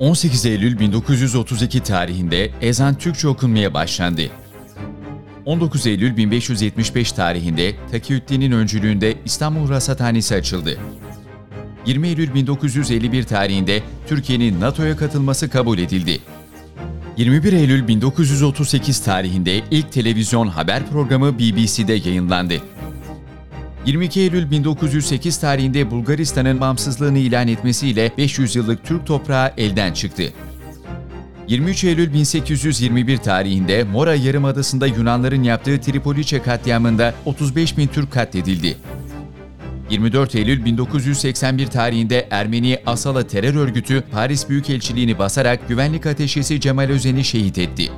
18 Eylül 1932 tarihinde ezan Türkçe okunmaya başlandı. 19 Eylül 1575 tarihinde Takiyüddin'in öncülüğünde İstanbul Rasathanesi açıldı. 20 Eylül 1951 tarihinde Türkiye'nin NATO'ya katılması kabul edildi. 21 Eylül 1938 tarihinde ilk televizyon haber programı BBC'de yayınlandı. 22 Eylül 1908 tarihinde Bulgaristan'ın bağımsızlığını ilan etmesiyle 500 yıllık Türk toprağı elden çıktı. 23 Eylül 1821 tarihinde Mora Yarımadası'nda Yunanların yaptığı Tripoliçe katliamında 35 bin Türk katledildi. 24 Eylül 1981 tarihinde Ermeni Asala terör örgütü Paris Büyükelçiliğini basarak güvenlik ateşesi Cemal Özen'i şehit etti.